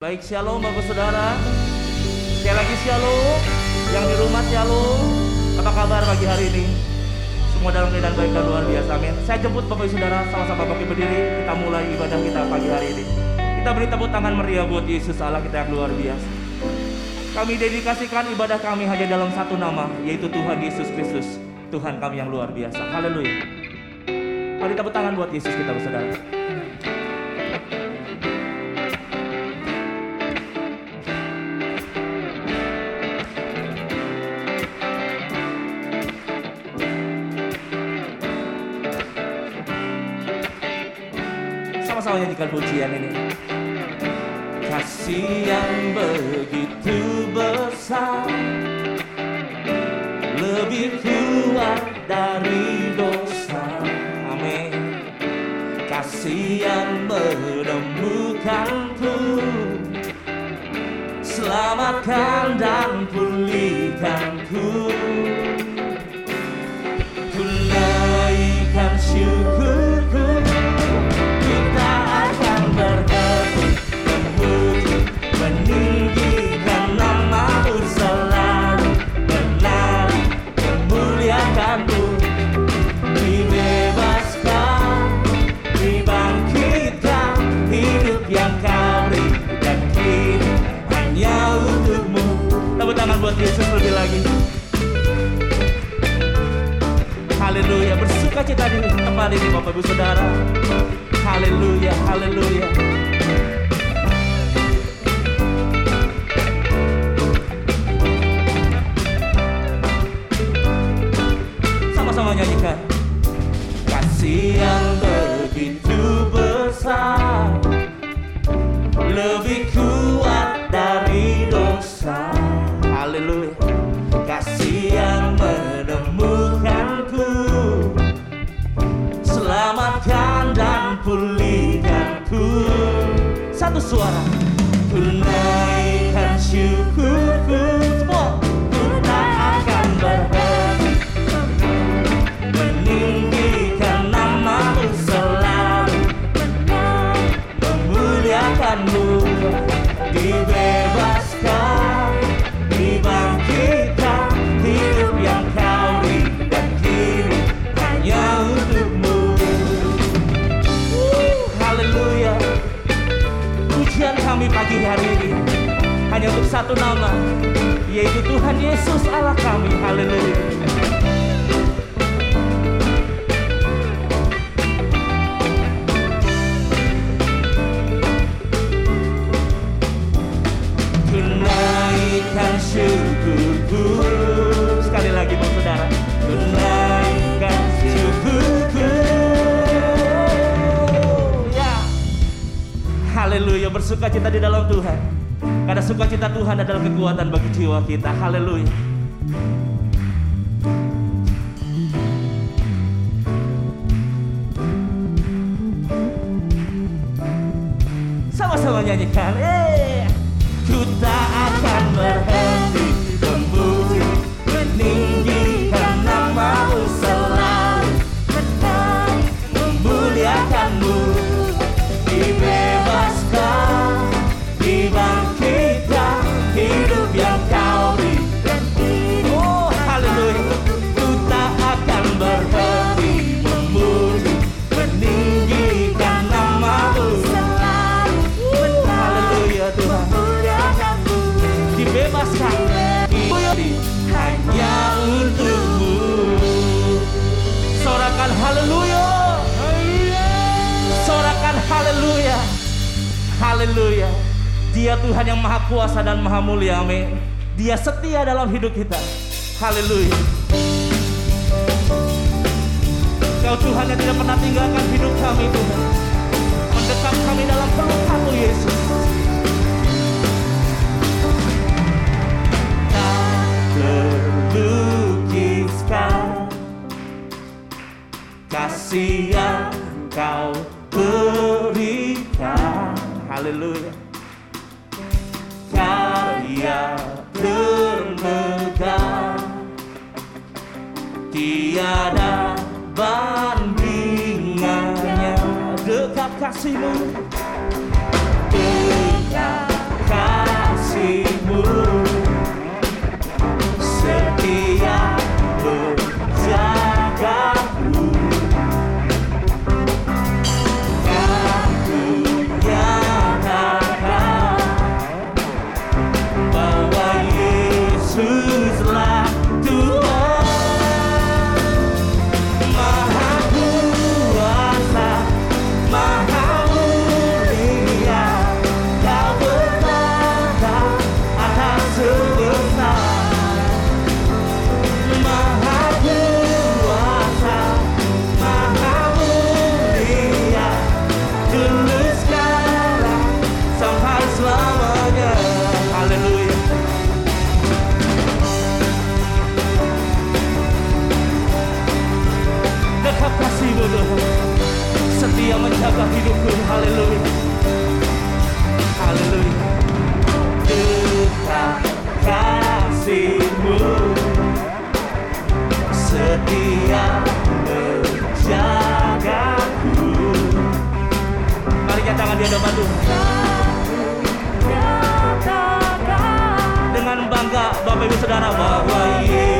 Baik, shalom Bapak Saudara. Sekali lagi shalom. Yang di rumah shalom. Apa kabar pagi hari ini? Semua dalam keadaan baik dan luar biasa. Amin. Saya jemput Bapak Saudara sama-sama bangkit berdiri. Kita mulai ibadah kita pagi hari ini. Kita beri tepuk tangan meriah buat Yesus Allah kita yang luar biasa. Kami dedikasikan ibadah kami hanya dalam satu nama, yaitu Tuhan Yesus Kristus. Tuhan kami yang luar biasa. Haleluya. Mari tepuk tangan buat Yesus kita, saudara. Sama-sama nyanyikan pujian ini. Kasih yang begitu besar Lebih kuat dari dosa. Amin. Kasih yang menemukanku Selamatkan dan pulihkanku. Ku di tempat ini Bapak Ibu Saudara. Haleluya, haleluya. Satu nama Yaitu Tuhan Yesus Allah kami. Haleluya. Ku naikkan syukurku. Sekali lagi Bapak Saudara. Ku naikkan syukurku. Ya. Haleluya. Bersuka cita di dalam Tuhan Karena sukacita Tuhan adalah kekuatan bagi jiwa kita. Haleluya. Sama-sama nyanyikan. Eh. Ku tak akan berhenti Haleluya. Dia Tuhan yang maha kuasa dan maha mulia amin. Dia setia dalam hidup kita. Haleluya. Kau Tuhan yang tidak pernah tinggalkan hidup kami Tuhan. Mendekap kami dalam pelukmu Yesus kasih yang kau berikan. Haleluya. Karya terlegah Tiada bandingannya. Dekat kasihmu. Dekat kasihmu. Dengan bangga Bapak Ibu Saudara bahwa Yesuslah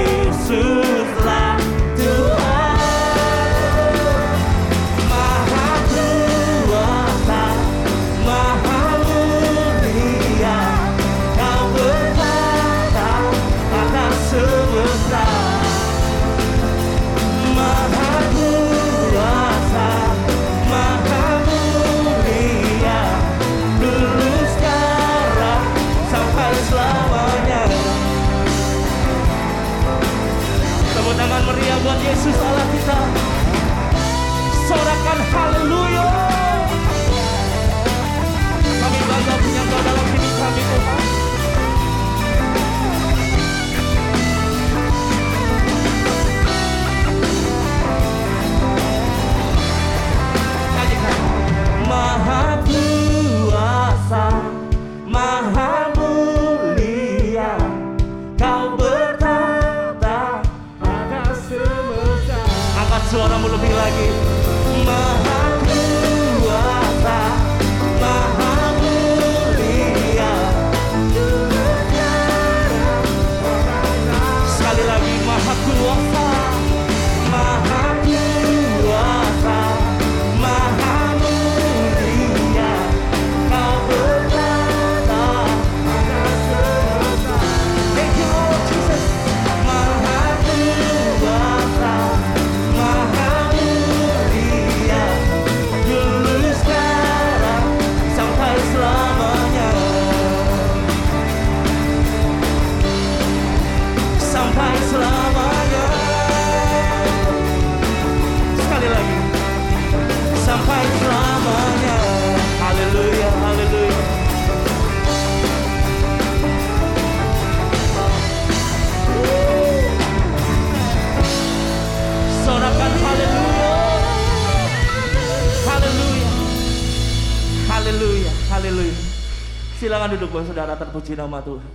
Saudara terpuji nama Tuhan.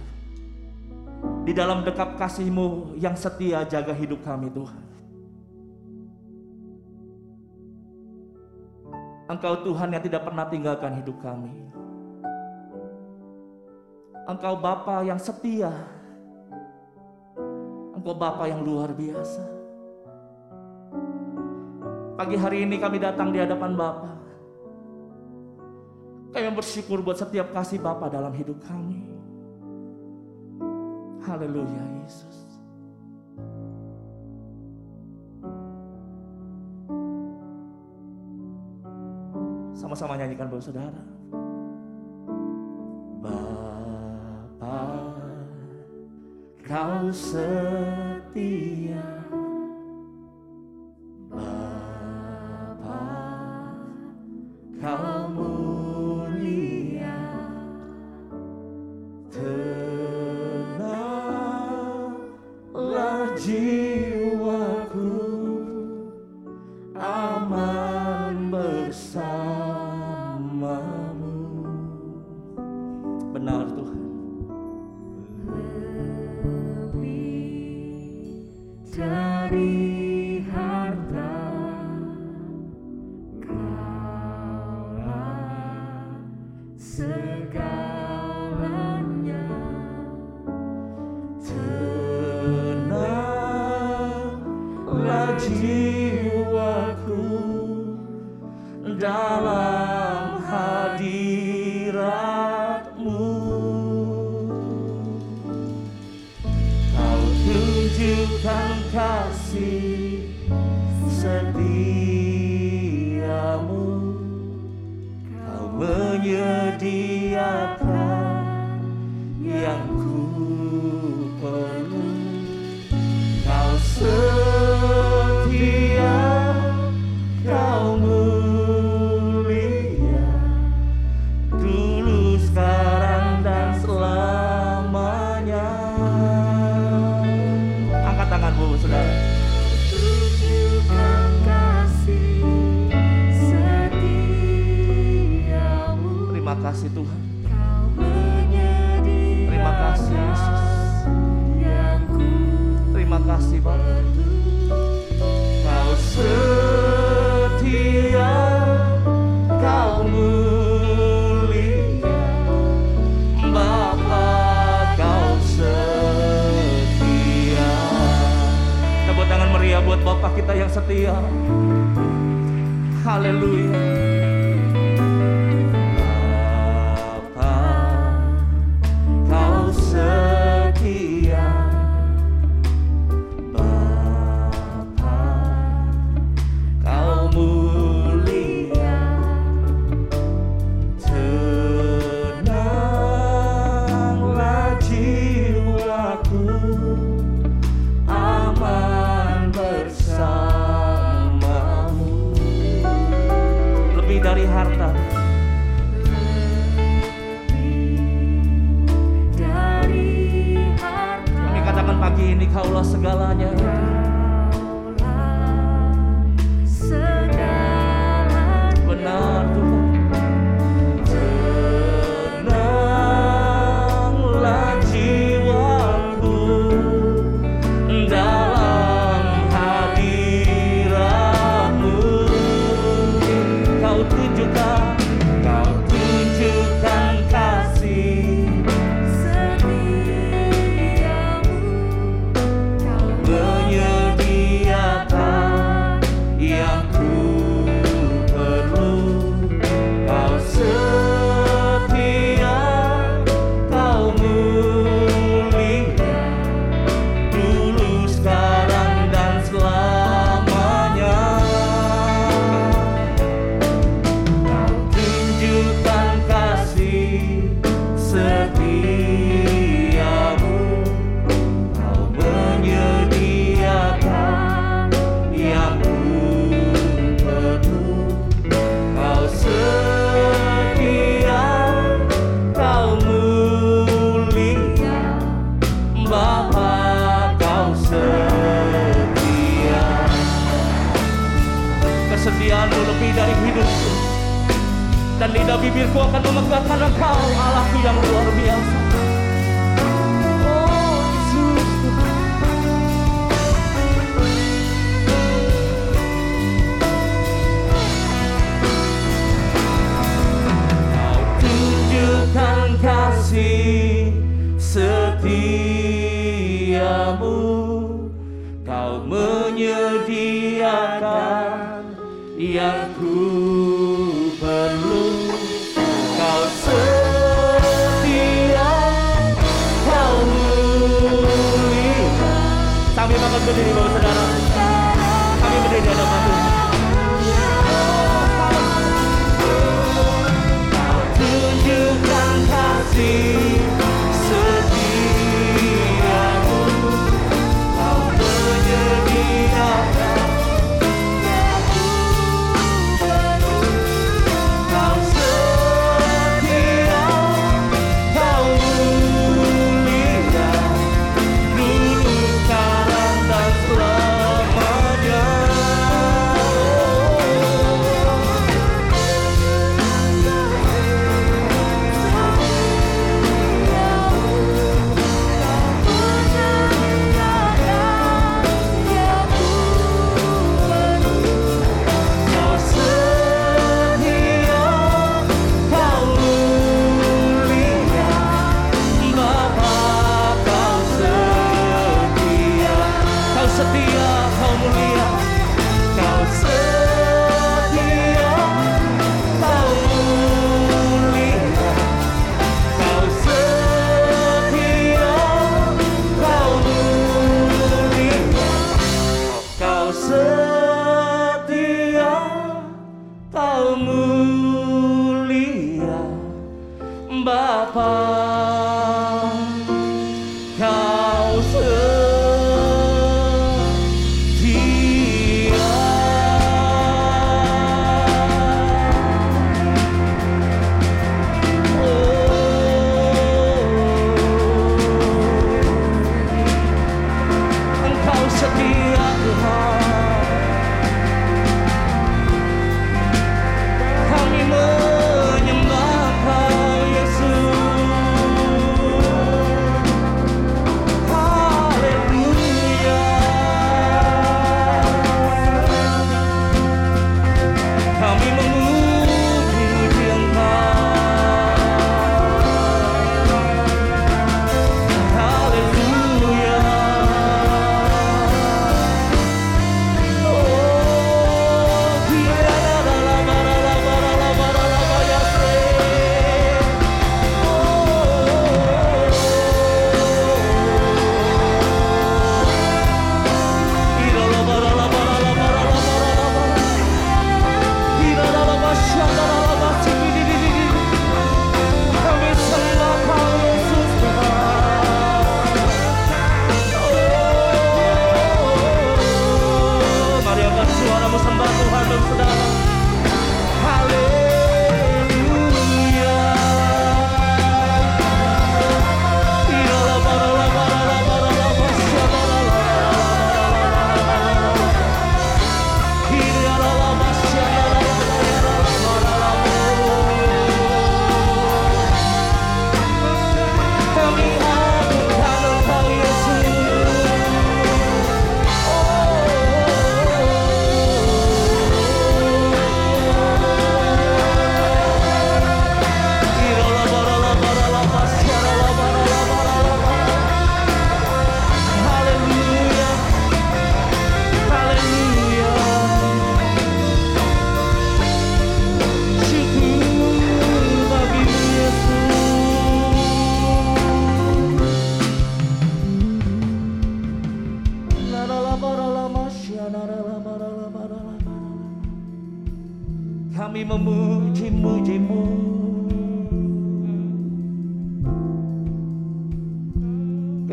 Di dalam dekap kasih-Mu yang setia jaga hidup kami Tuhan. Engkau Tuhan yang tidak pernah tinggalkan hidup kami. Engkau Bapa yang setia. Engkau Bapa yang luar biasa. Pagi hari ini kami datang di hadapan Bapa. Kami bersyukur buat setiap kasih Bapa dalam hidup kami. Haleluya Yesus. Sama-sama nyanyikan Bapak Saudara. Bapa, kau setia. Bapa, kau mulia. Tenanglah jiwaku Tenanglah Pagi ini kaulah segalanya. tua palavra. 그들이 모두 나라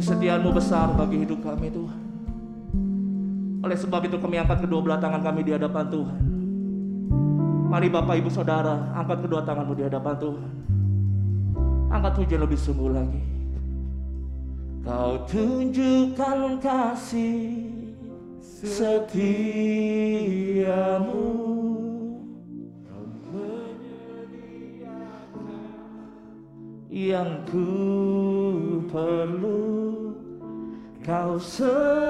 Kesetiaanmu besar bagi hidup kami Tuhan. Oleh sebab itu kami angkat kedua belah tangan kami di hadapan Tuhan. Mari Bapak Ibu Saudara angkat kedua tanganmu di hadapan Tuhan. Angkat hujan lebih sungguh lagi. Kau tunjukkan kasih setiamu. Yang ku perlu kau setia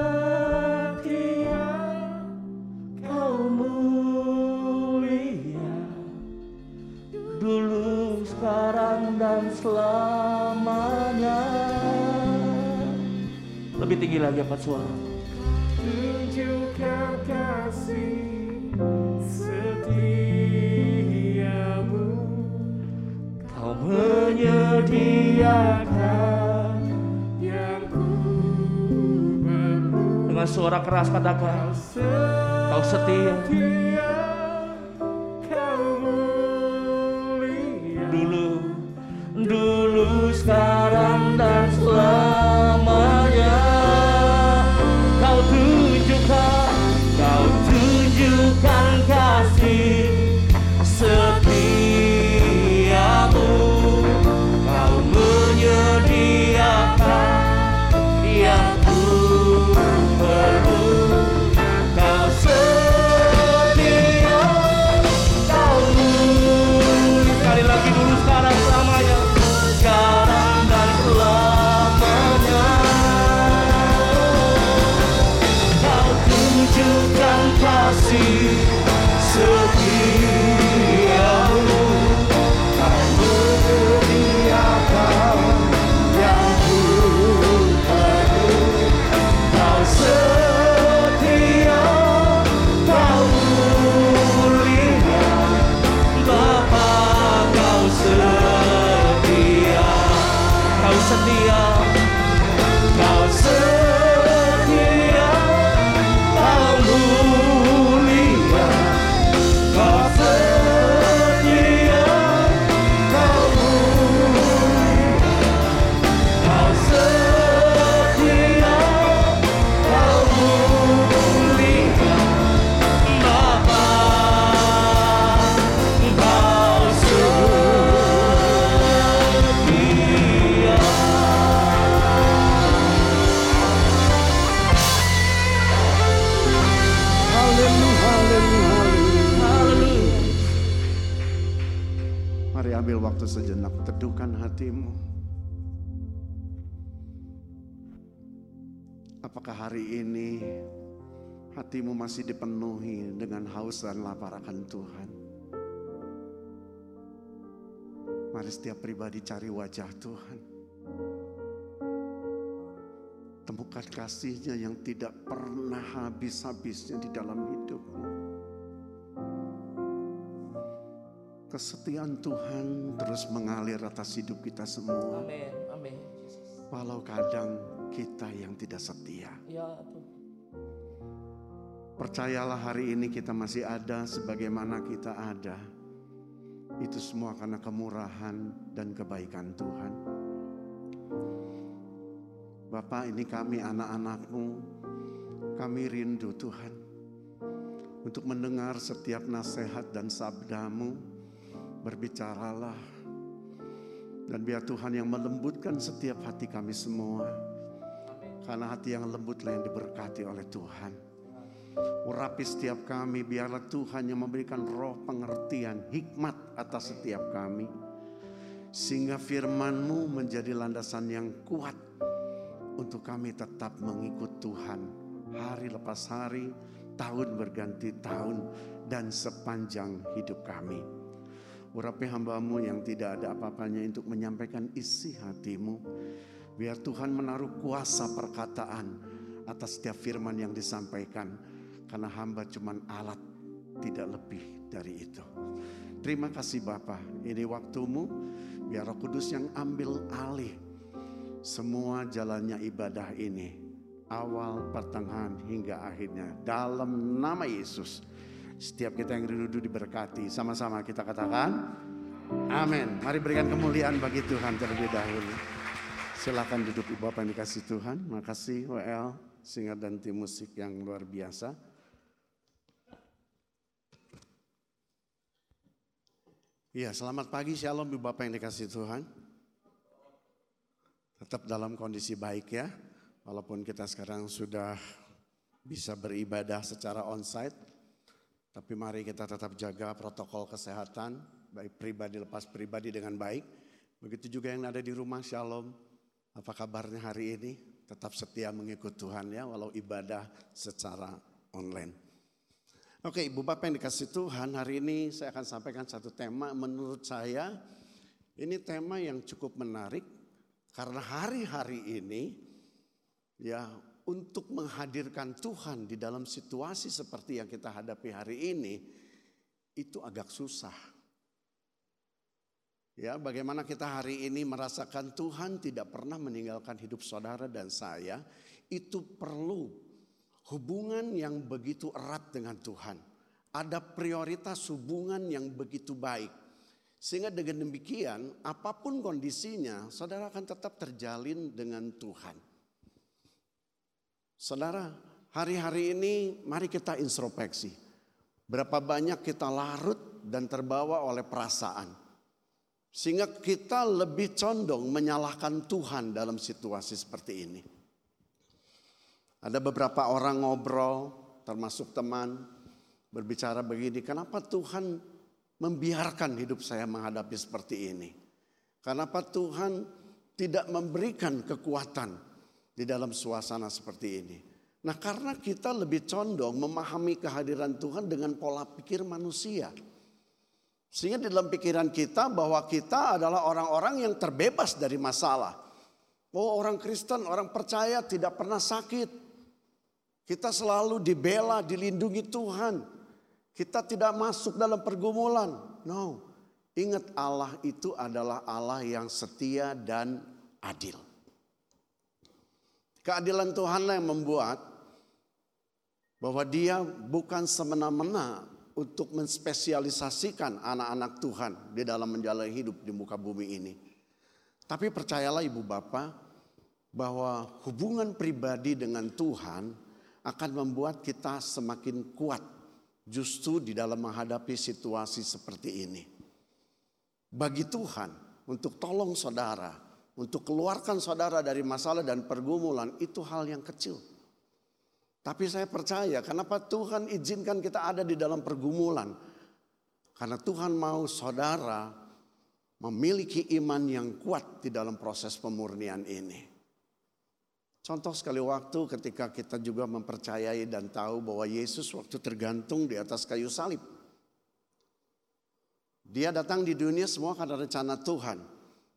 kau mulia. Dulu sekarang dan selamanya. Lebih tinggi lagi empat suara? Tunjukkan kasih setiamu. Kau menyediakan dengan suara keras katakan kau setia wajah Tuhan. Temukan kasihnya yang tidak pernah habis-habisnya di dalam hidupmu. Kesetiaan Tuhan terus mengalir atas hidup kita semua. Amin Amin Walau kadang kita yang tidak setia. Ya Tuhan Percayalah hari ini kita masih ada sebagaimana kita ada. Itu semua karena kemurahan dan kebaikan Tuhan. Bapak ini kami anak-anakmu. Kami rindu Tuhan. Untuk mendengar setiap nasihat dan sabdamu. Berbicaralah. Dan biar Tuhan yang melembutkan setiap hati kami semua. Karena hati yang lembutlah yang diberkati oleh Tuhan. Urapi setiap kami, biarlah Tuhan yang memberikan roh pengertian, hikmat atas setiap kami. Sehingga firman-Mu menjadi landasan yang kuat untuk kami tetap mengikut Tuhan. Hari lepas hari, tahun berganti tahun, dan sepanjang hidup kami. Urapi hambamu yang tidak ada apa-apanya untuk menyampaikan isi hatimu. Biar Tuhan menaruh kuasa perkataan atas setiap firman yang disampaikan. Karena hamba cuman alat, tidak lebih dari itu. Terima kasih Bapa, ini waktumu. Biar roh kudus yang ambil alih semua jalannya ibadah ini. Awal, pertengahan, hingga akhirnya. Dalam nama Yesus. Setiap kita yang rindu diberkati. Sama-sama kita katakan, amin. Mari berikan kemuliaan bagi Tuhan terlebih dahulu. Silakan duduk ibu bapak yang dikasih Tuhan. Makasih WL, singer dan tim musik yang luar biasa. Iya, selamat pagi Shalom Ibu Bapak yang dikasih Tuhan. Tetap dalam kondisi baik ya. Walaupun kita sekarang sudah bisa beribadah secara onsite. Tapi mari kita tetap jaga protokol kesehatan. Baik pribadi lepas pribadi dengan baik. Begitu juga yang ada di rumah Shalom. Apa kabarnya hari ini? Tetap setia mengikut Tuhan ya. Walau ibadah secara online. Oke, Ibu Bapak yang dikasih Tuhan, hari ini saya akan sampaikan satu tema menurut saya ini tema yang cukup menarik karena hari-hari ini ya untuk menghadirkan Tuhan di dalam situasi seperti yang kita hadapi hari ini itu agak susah. Ya, bagaimana kita hari ini merasakan Tuhan tidak pernah meninggalkan hidup saudara dan saya, itu perlu hubungan yang begitu erat dengan Tuhan. Ada prioritas hubungan yang begitu baik. Sehingga dengan demikian apa pun kondisinya saudara akan tetap terjalin dengan Tuhan. Saudara hari-hari ini mari kita introspeksi. Berapa banyak kita larut dan terbawa oleh perasaan. Sehingga kita lebih condong menyalahkan Tuhan dalam situasi seperti ini. Ada beberapa orang ngobrol, termasuk teman, berbicara begini, kenapa Tuhan membiarkan hidup saya menghadapi seperti ini? Kenapa Tuhan tidak memberikan kekuatan di dalam suasana seperti ini? Nah karena kita lebih condong memahami kehadiran Tuhan dengan pola pikir manusia. Sehingga di dalam pikiran kita bahwa kita adalah orang-orang yang terbebas dari masalah. Oh orang Kristen, orang percaya tidak pernah sakit. Kita selalu dibela, dilindungi Tuhan. Kita tidak masuk dalam pergumulan. No. Ingat Allah itu adalah Allah yang setia dan adil. Keadilan Tuhanlah yang membuat bahwa dia bukan semena-mena untuk menspesialisasikan anak-anak Tuhan di dalam menjalani hidup di muka bumi ini. Tapi percayalah ibu bapak bahwa hubungan pribadi dengan Tuhan akan membuat kita semakin kuat justru di dalam menghadapi situasi seperti ini. Bagi Tuhan untuk tolong saudara, untuk keluarkan saudara dari masalah dan pergumulan itu hal yang kecil. Tapi saya percaya kenapa Tuhan izinkan kita ada di dalam pergumulan. Karena Tuhan mau saudara memiliki iman yang kuat di dalam proses pemurnian ini. Contoh sekali waktu ketika kita juga mempercayai dan tahu bahwa Yesus waktu tergantung di atas kayu salib. Dia datang di dunia semua karena rencana Tuhan.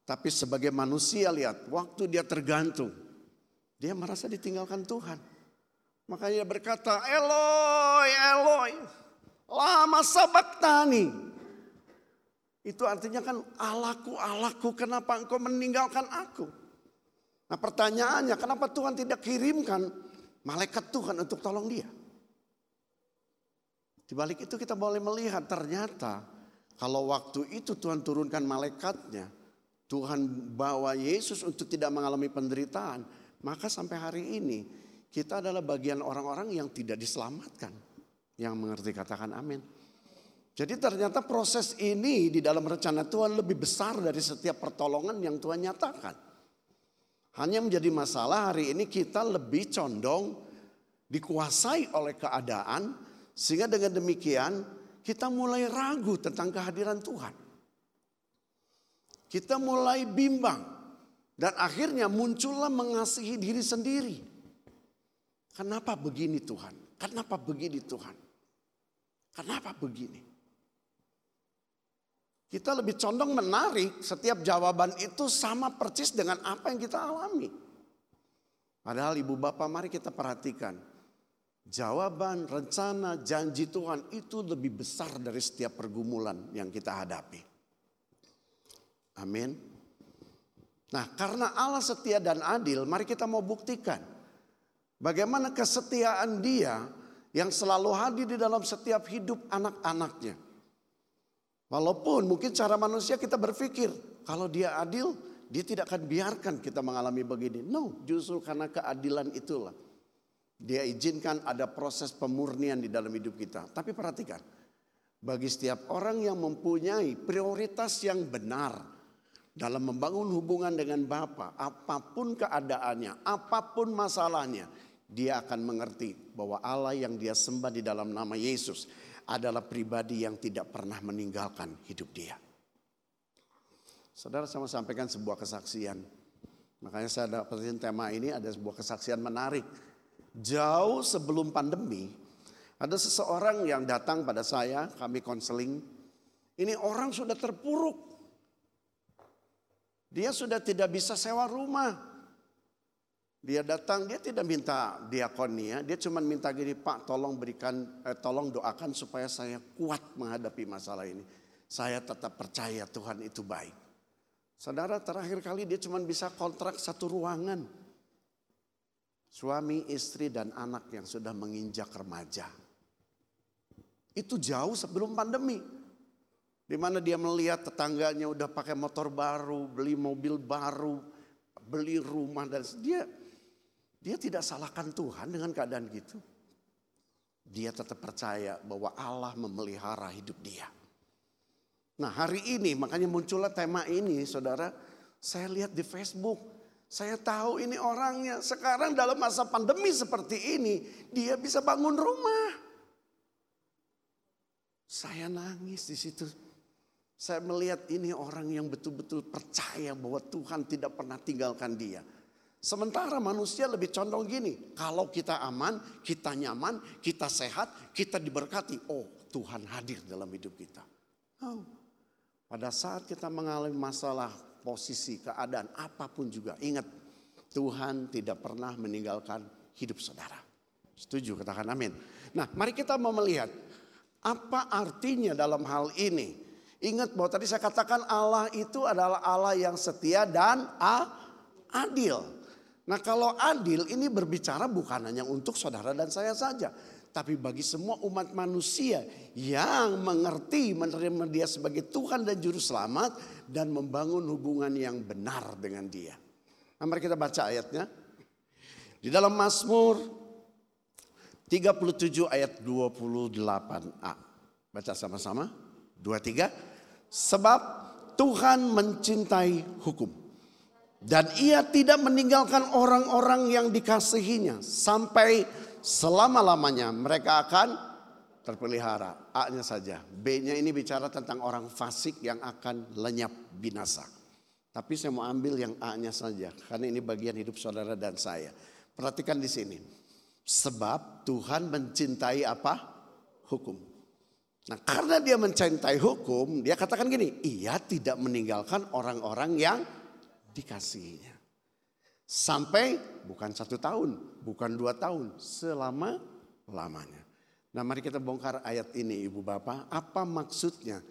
Tapi sebagai manusia lihat, waktu dia tergantung, dia merasa ditinggalkan Tuhan. Makanya dia berkata, Eloi, Eloi, lama sabaktani. Itu artinya kan Allahku, Allahku, kenapa engkau meninggalkan aku? Nah pertanyaannya kenapa Tuhan tidak kirimkan malaikat Tuhan untuk tolong dia? Di balik itu kita boleh melihat ternyata kalau waktu itu Tuhan turunkan malaikatnya, Tuhan bawa Yesus untuk tidak mengalami penderitaan, maka sampai hari ini kita adalah bagian orang-orang yang tidak diselamatkan. Yang mengerti katakan amin. Jadi ternyata proses ini di dalam rencana Tuhan lebih besar dari setiap pertolongan yang Tuhan nyatakan. Hanya menjadi masalah hari ini kita lebih condong dikuasai oleh keadaan sehingga dengan demikian kita mulai ragu tentang kehadiran Tuhan. Kita mulai bimbang dan akhirnya muncullah mengasihi diri sendiri. Kenapa begini Tuhan? Kenapa begini Tuhan? Kenapa begini? Kita lebih condong menarik setiap jawaban itu sama persis dengan apa yang kita alami. Padahal ibu bapak mari kita perhatikan. Jawaban, rencana, janji Tuhan itu lebih besar dari setiap pergumulan yang kita hadapi. Amin. Nah karena Allah setia dan adil mari kita mau buktikan. Bagaimana kesetiaan dia yang selalu hadir di dalam setiap hidup anak-anaknya. Walaupun mungkin cara manusia kita berpikir kalau dia adil, dia tidak akan biarkan kita mengalami begini. No, justru karena keadilan itulah. Dia izinkan ada proses pemurnian di dalam hidup kita. Tapi perhatikan, bagi setiap orang yang mempunyai prioritas yang benar dalam membangun hubungan dengan Bapa, apa pun keadaannya, apa pun masalahnya, dia akan mengerti bahwa Allah yang dia sembah di dalam nama Yesus adalah pribadi yang tidak pernah meninggalkan hidup dia. Saudara sama sampaikan sebuah kesaksian. Makanya saya dapetin tema ini ada sebuah kesaksian menarik. Jauh sebelum pandemi, ada seseorang yang datang pada saya, kami konseling. Ini orang sudah terpuruk. Dia sudah tidak bisa sewa rumah. Dia datang, dia tidak minta diakonia, dia cuma minta gini, Pak tolong berikan, eh, tolong doakan supaya saya kuat menghadapi masalah ini. Saya tetap percaya Tuhan itu baik. Saudara terakhir kali dia cuma bisa kontrak satu ruangan. Suami, istri, dan anak yang sudah menginjak remaja. Itu jauh sebelum pandemi. Di mana dia melihat tetangganya udah pakai motor baru, beli mobil baru, beli rumah dan dia dia tidak salahkan Tuhan dengan keadaan gitu. Dia tetap percaya bahwa Allah memelihara hidup dia. Nah hari ini makanya muncullah tema ini saudara. Saya lihat di Facebook. Saya tahu ini orangnya. Sekarang dalam masa pandemi seperti ini. Dia bisa bangun rumah. Saya nangis di situ. Saya melihat ini orang yang betul-betul percaya bahwa Tuhan tidak pernah tinggalkan dia. Sementara manusia lebih condong gini, kalau kita aman, kita nyaman, kita sehat, kita diberkati. Oh Tuhan hadir dalam hidup kita. Oh. Pada saat kita mengalami masalah posisi, keadaan, apa pun juga. Ingat Tuhan tidak pernah meninggalkan hidup saudara. Setuju katakan amin. Nah mari kita mau melihat apa artinya dalam hal ini. Ingat bahwa tadi saya katakan Allah itu adalah Allah yang setia dan adil. Nah kalau adil ini berbicara bukan hanya untuk saudara dan saya saja. Tapi bagi semua umat manusia yang mengerti menerima dia sebagai Tuhan dan Juru Selamat. Dan membangun hubungan yang benar dengan dia. Nah, mari kita baca ayatnya. Di dalam Mazmur 37 ayat 28a. Baca sama-sama. 23. Sebab Tuhan mencintai hukum dan ia tidak meninggalkan orang-orang yang dikasihinya. Sampai selama-lamanya mereka akan terpelihara. A-nya saja. B-nya ini bicara tentang orang fasik yang akan lenyap binasa. Tapi saya mau ambil yang A-nya saja. Karena ini bagian hidup saudara dan saya. Perhatikan di sini. Sebab Tuhan mencintai apa? Hukum. Nah karena dia mencintai hukum, dia katakan gini, ia tidak meninggalkan orang-orang yang dikasihinya. Sampai bukan satu tahun, bukan dua tahun, selama-lamanya. Nah mari kita bongkar ayat ini ibu bapak, apa maksudnya?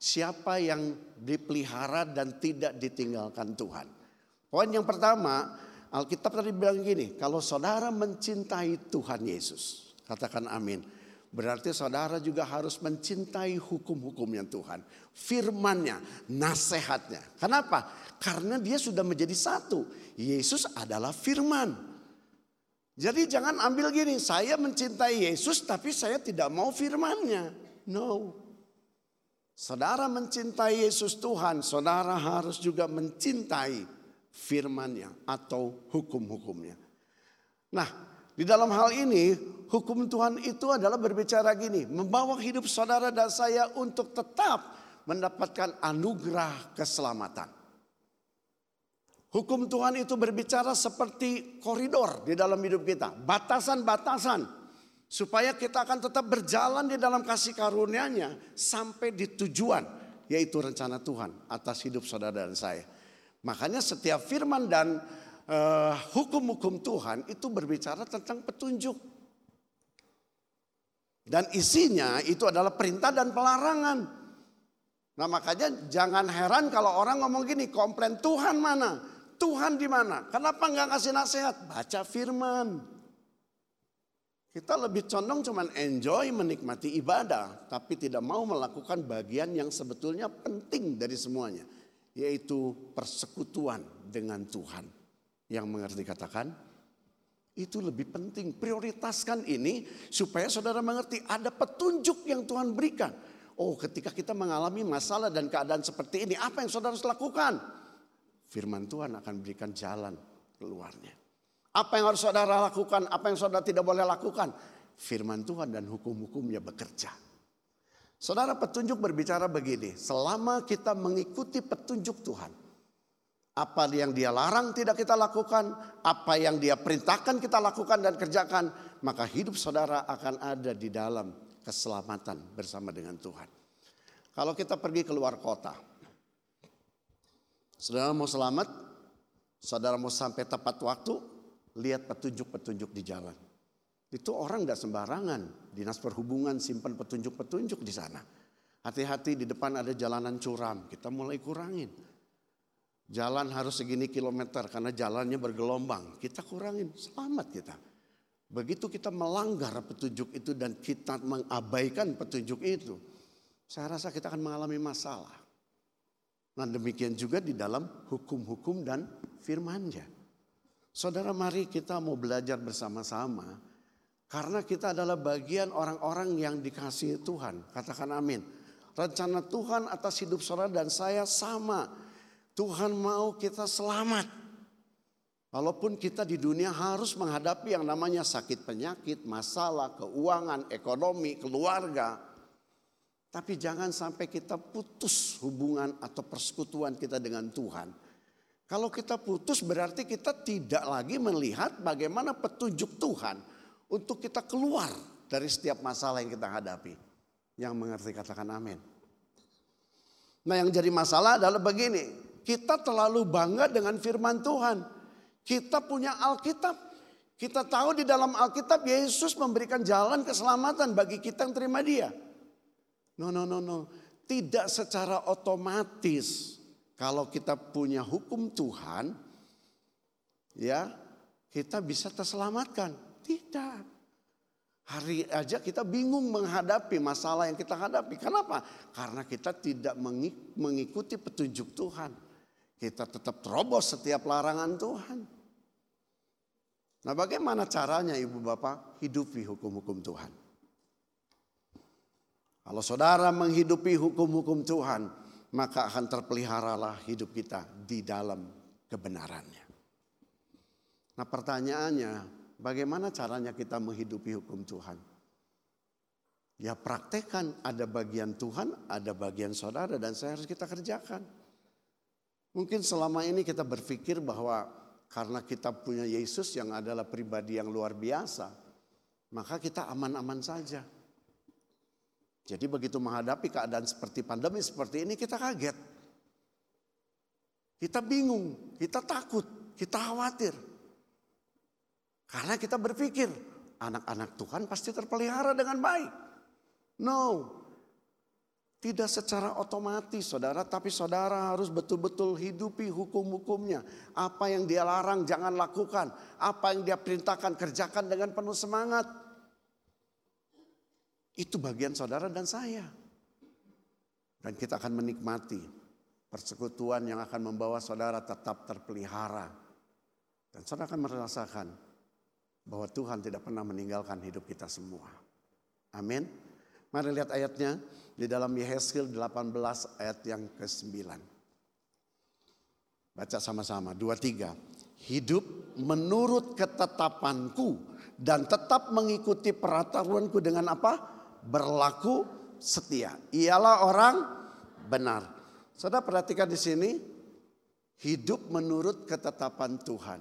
Siapa yang dipelihara dan tidak ditinggalkan Tuhan? Poin yang pertama, Alkitab tadi bilang gini, kalau saudara mencintai Tuhan Yesus, katakan amin Berarti saudara juga harus mencintai hukum-hukumnya Tuhan. Firmannya, nasihatnya. Kenapa? Karena dia sudah menjadi satu. Yesus adalah firman. Jadi jangan ambil gini, saya mencintai Yesus tapi saya tidak mau firmannya. No. Saudara mencintai Yesus Tuhan, saudara harus juga mencintai firmannya atau hukum-hukumnya. Nah, di dalam hal ini, hukum Tuhan itu adalah berbicara gini, membawa hidup saudara dan saya untuk tetap mendapatkan anugerah keselamatan. Hukum Tuhan itu berbicara seperti koridor di dalam hidup kita, batasan-batasan supaya kita akan tetap berjalan di dalam kasih karunia-Nya sampai di tujuan, yaitu rencana Tuhan atas hidup saudara dan saya. Makanya setiap firman dan uh, hukum-hukum Tuhan itu berbicara tentang petunjuk. Dan isinya itu adalah perintah dan pelarangan. Nah makanya jangan heran kalau orang ngomong gini, komplain Tuhan mana? Tuhan di mana? Kenapa nggak kasih nasihat? Baca firman. Kita lebih condong cuman enjoy menikmati ibadah, tapi tidak mau melakukan bagian yang sebetulnya penting dari semuanya, yaitu persekutuan dengan Tuhan. Yang mengerti katakan, itu lebih penting. Prioritaskan ini supaya saudara mengerti ada petunjuk yang Tuhan berikan. Oh, ketika kita mengalami masalah dan keadaan seperti ini, apa yang saudara harus lakukan? Firman Tuhan akan berikan jalan keluarnya. Apa yang harus saudara lakukan, apa yang saudara tidak boleh lakukan. Firman Tuhan dan hukum-hukumnya bekerja. Saudara petunjuk berbicara begini, selama kita mengikuti petunjuk Tuhan. Apa yang dia larang tidak kita lakukan, apa yang dia perintahkan kita lakukan dan kerjakan. Maka hidup saudara akan ada di dalam keselamatan bersama dengan Tuhan. Kalau kita pergi keluar kota, saudara mau selamat, saudara mau sampai tepat waktu, lihat petunjuk-petunjuk di jalan. Itu orang tidak sembarangan. Dinas perhubungan simpan petunjuk-petunjuk di sana. Hati-hati di depan ada jalanan curam. Kita mulai kurangin. Jalan harus segini kilometer karena jalannya bergelombang. Kita kurangin, selamat kita. Begitu kita melanggar petunjuk itu dan kita mengabaikan petunjuk itu. Saya rasa kita akan mengalami masalah. Nah demikian juga di dalam hukum-hukum dan firmannya. Saudara mari kita mau belajar bersama-sama. Karena kita adalah bagian orang-orang yang dikasihi Tuhan. Katakan amin. Rencana Tuhan atas hidup saudara dan saya sama. Tuhan mau kita selamat. Walaupun kita di dunia harus menghadapi yang namanya sakit penyakit, masalah, keuangan, ekonomi, keluarga. Tapi jangan sampai kita putus hubungan atau persekutuan kita dengan Tuhan. Kalau kita putus berarti kita tidak lagi melihat bagaimana petunjuk Tuhan untuk kita keluar dari setiap masalah yang kita hadapi. Yang mengerti katakan amin. Nah yang jadi masalah adalah begini. Kita terlalu bangga dengan firman Tuhan. Kita punya Alkitab. Kita tahu di dalam Alkitab Yesus memberikan jalan keselamatan bagi kita yang terima dia. No, no, no, no. Tidak secara otomatis kalau kita punya hukum Tuhan, ya kita bisa terselamatkan. Tidak. Hari aja kita bingung menghadapi masalah yang kita hadapi. Kenapa? Karena kita tidak mengikuti petunjuk Tuhan. Kita tetap terobos setiap larangan Tuhan. Nah bagaimana caranya ibu bapak hidupi hukum-hukum Tuhan? Kalau saudara menghidupi hukum-hukum Tuhan, maka akan terpeliharalah hidup kita di dalam kebenarannya. Nah pertanyaannya, bagaimana caranya kita menghidupi hukum Tuhan? Ya praktekkan ada bagian Tuhan, ada bagian saudara dan saya harus kita kerjakan. Mungkin selama ini kita berpikir bahwa karena kita punya Yesus yang adalah pribadi yang luar biasa, maka kita aman-aman saja. Jadi begitu menghadapi keadaan seperti pandemi seperti ini kita kaget. Kita bingung, kita takut, kita khawatir. Karena kita berpikir anak-anak Tuhan pasti terpelihara dengan baik. No, tidak secara otomatis saudara, tapi saudara harus betul-betul hidupi hukum-hukumnya. Apa yang dia larang jangan lakukan. Apa yang dia perintahkan kerjakan dengan penuh semangat. Itu bagian saudara dan saya. Dan kita akan menikmati persekutuan yang akan membawa saudara tetap terpelihara. Dan saudara akan merasakan bahwa Tuhan tidak pernah meninggalkan hidup kita semua. Amin. Mari lihat ayatnya di dalam Yehezkiel 18 ayat yang ke-9. Baca sama-sama, dua tiga. Hidup menurut ketetapanku dan tetap mengikuti peraturanku dengan apa? Berlaku setia. Ialah orang benar. Saudara perhatikan di sini, hidup menurut ketetapan Tuhan.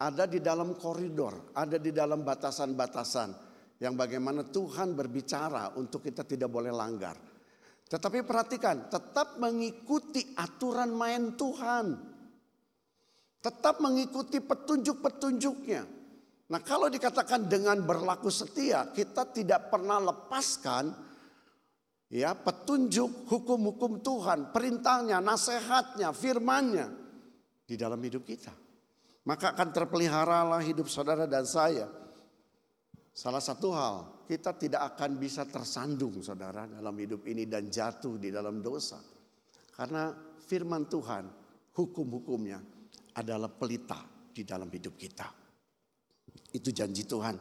Ada di dalam koridor, ada di dalam batasan-batasan yang bagaimana Tuhan berbicara untuk kita tidak boleh langgar. Tetapi perhatikan, tetap mengikuti aturan main Tuhan. Tetap mengikuti petunjuk-petunjuknya. Nah kalau dikatakan dengan berlaku setia, kita tidak pernah lepaskan ya petunjuk hukum-hukum Tuhan, perintahnya, nasihatnya, firmannya di dalam hidup kita. Maka akan terpeliharalah hidup saudara dan saya Salah satu hal, kita tidak akan bisa tersandung saudara dalam hidup ini dan jatuh di dalam dosa. Karena firman Tuhan, hukum-hukumnya adalah pelita di dalam hidup kita. Itu janji Tuhan.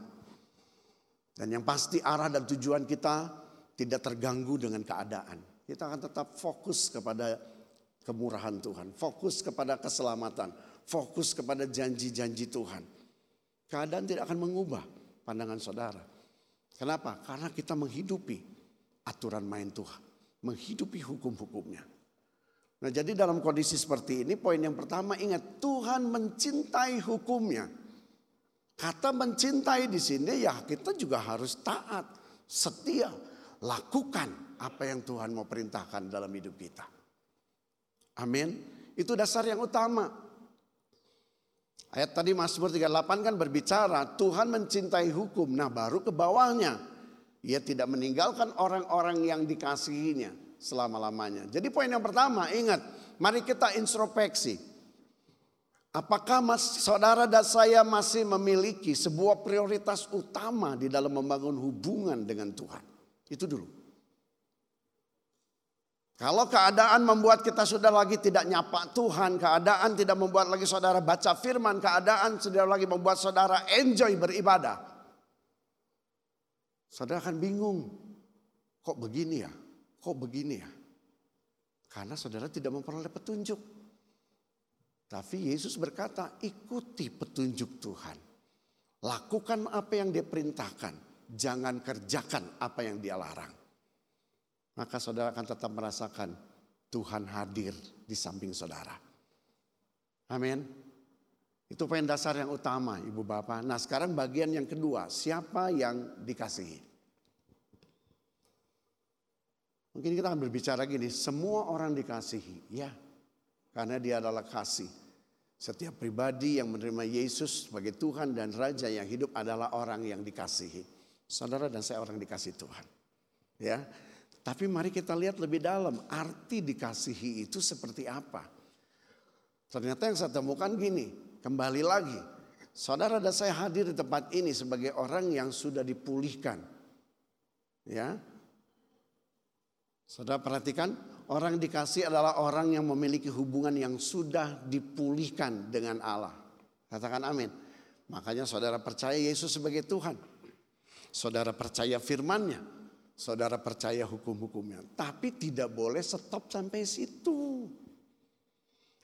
Dan yang pasti arah dan tujuan kita tidak terganggu dengan keadaan. Kita akan tetap fokus kepada kemurahan Tuhan, fokus kepada keselamatan, fokus kepada janji-janji Tuhan. Keadaan tidak akan mengubah pandangan saudara. Kenapa? Karena kita menghidupi aturan main Tuhan, menghidupi hukum-hukumnya. Nah, jadi dalam kondisi seperti ini, poin yang pertama ingat Tuhan mencintai hukumnya. Kata mencintai di sini ya kita juga harus taat, setia, lakukan apa yang Tuhan mau perintahkan dalam hidup kita. Amin. Itu dasar yang utama. Ayat tadi Mazmur 38 kan berbicara Tuhan mencintai hukum. Nah baru ke bawahnya. Ia tidak meninggalkan orang-orang yang dikasihinya selama-lamanya. Jadi poin yang pertama ingat. Mari kita introspeksi. Apakah mas, saudara dan saya masih memiliki sebuah prioritas utama di dalam membangun hubungan dengan Tuhan? Itu dulu. Kalau keadaan membuat kita sudah lagi tidak nyapa Tuhan, keadaan tidak membuat lagi saudara baca firman, keadaan sudah lagi membuat saudara enjoy beribadah. Saudara akan bingung, kok begini ya, kok begini ya. Karena saudara tidak memperoleh petunjuk. Tapi Yesus berkata, ikuti petunjuk Tuhan. Lakukan apa yang dia perintahkan, jangan kerjakan apa yang dia larang maka saudara akan tetap merasakan Tuhan hadir di samping saudara. Amin. Itu poin dasar yang utama Ibu Bapak. Nah sekarang bagian yang kedua, siapa yang dikasihi? Mungkin kita akan berbicara gini, semua orang dikasihi, ya. Karena dia adalah kasih. Setiap pribadi yang menerima Yesus sebagai Tuhan dan Raja yang hidup adalah orang yang dikasihi. Saudara dan saya orang dikasih Tuhan. Ya, tapi mari kita lihat lebih dalam, arti dikasihi itu seperti apa. Ternyata yang saya temukan gini, kembali lagi. Saudara dan saya hadir di tempat ini sebagai orang yang sudah dipulihkan. Ya. Saudara perhatikan, orang dikasih adalah orang yang memiliki hubungan yang sudah dipulihkan dengan Allah. Katakan amin. Makanya saudara percaya Yesus sebagai Tuhan. Saudara percaya firman-Nya saudara percaya hukum-hukumnya. Tapi tidak boleh stop sampai situ.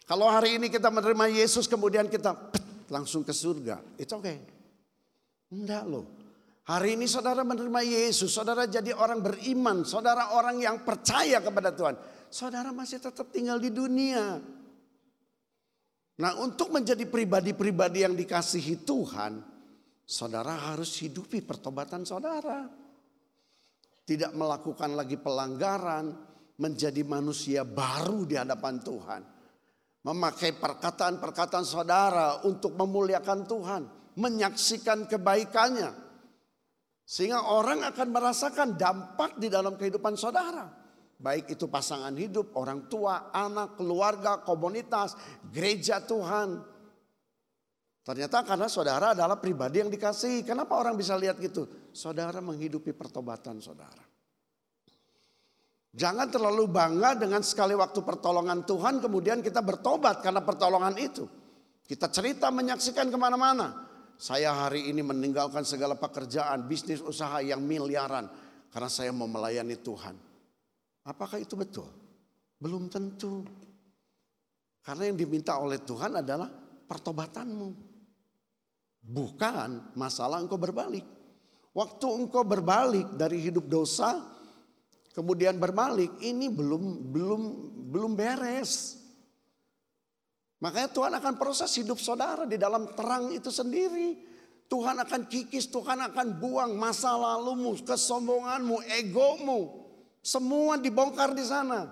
Kalau hari ini kita menerima Yesus kemudian kita langsung ke surga. Itu oke. Okay. Enggak loh. Hari ini saudara menerima Yesus, saudara jadi orang beriman, saudara orang yang percaya kepada Tuhan. Saudara masih tetap tinggal di dunia. Nah untuk menjadi pribadi-pribadi yang dikasihi Tuhan, saudara harus hidupi pertobatan saudara tidak melakukan lagi pelanggaran, menjadi manusia baru di hadapan Tuhan. Memakai perkataan-perkataan saudara untuk memuliakan Tuhan, menyaksikan kebaikannya. Sehingga orang akan merasakan dampak di dalam kehidupan saudara. Baik itu pasangan hidup, orang tua, anak, keluarga, komunitas, gereja Tuhan. Ternyata karena saudara adalah pribadi yang dikasihi. Kenapa orang bisa lihat gitu? Saudara menghidupi pertobatan saudara. Jangan terlalu bangga dengan sekali waktu pertolongan Tuhan kemudian kita bertobat karena pertolongan itu. Kita cerita menyaksikan ke mana-mana. Saya hari ini meninggalkan segala pekerjaan, bisnis usaha yang miliaran. Karena saya mau melayani Tuhan. Apakah itu betul? Belum tentu. Karena yang diminta oleh Tuhan adalah pertobatanmu. Bukan masalah engkau berbalik. Waktu engkau berbalik dari hidup dosa, kemudian berbalik, ini belum belum belum beres. Makanya Tuhan akan proses hidup saudara di dalam terang itu sendiri. Tuhan akan kikis, Tuhan akan buang masa lalumu, kesombonganmu, egomu. Semua dibongkar di sana.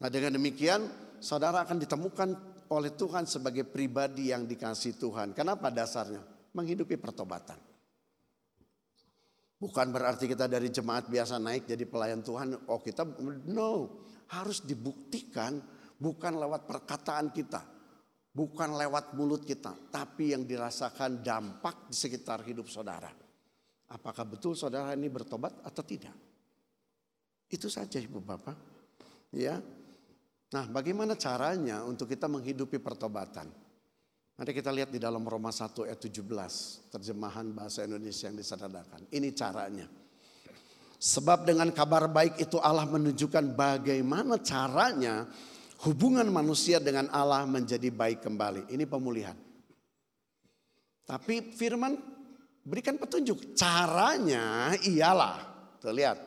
Nah dengan demikian saudara akan ditemukan oleh Tuhan sebagai pribadi yang dikasih Tuhan. Kenapa dasarnya? Menghidupi pertobatan. Bukan berarti kita dari jemaat biasa naik jadi pelayan Tuhan. Oh kita no harus dibuktikan bukan lewat perkataan kita. Bukan lewat mulut kita, tapi yang dirasakan dampak di sekitar hidup saudara. Apakah betul saudara ini bertobat atau tidak? Itu saja Ibu Bapak. Ya. Nah, bagaimana caranya untuk kita menghidupi pertobatan? Mari kita lihat di dalam Roma 1 ayat 17, terjemahan bahasa Indonesia yang disadarkan. Ini caranya. Sebab dengan kabar baik itu Allah menunjukkan bagaimana caranya hubungan manusia dengan Allah menjadi baik kembali. Ini pemulihan. Tapi firman berikan petunjuk. Caranya ialah, tuh lihat.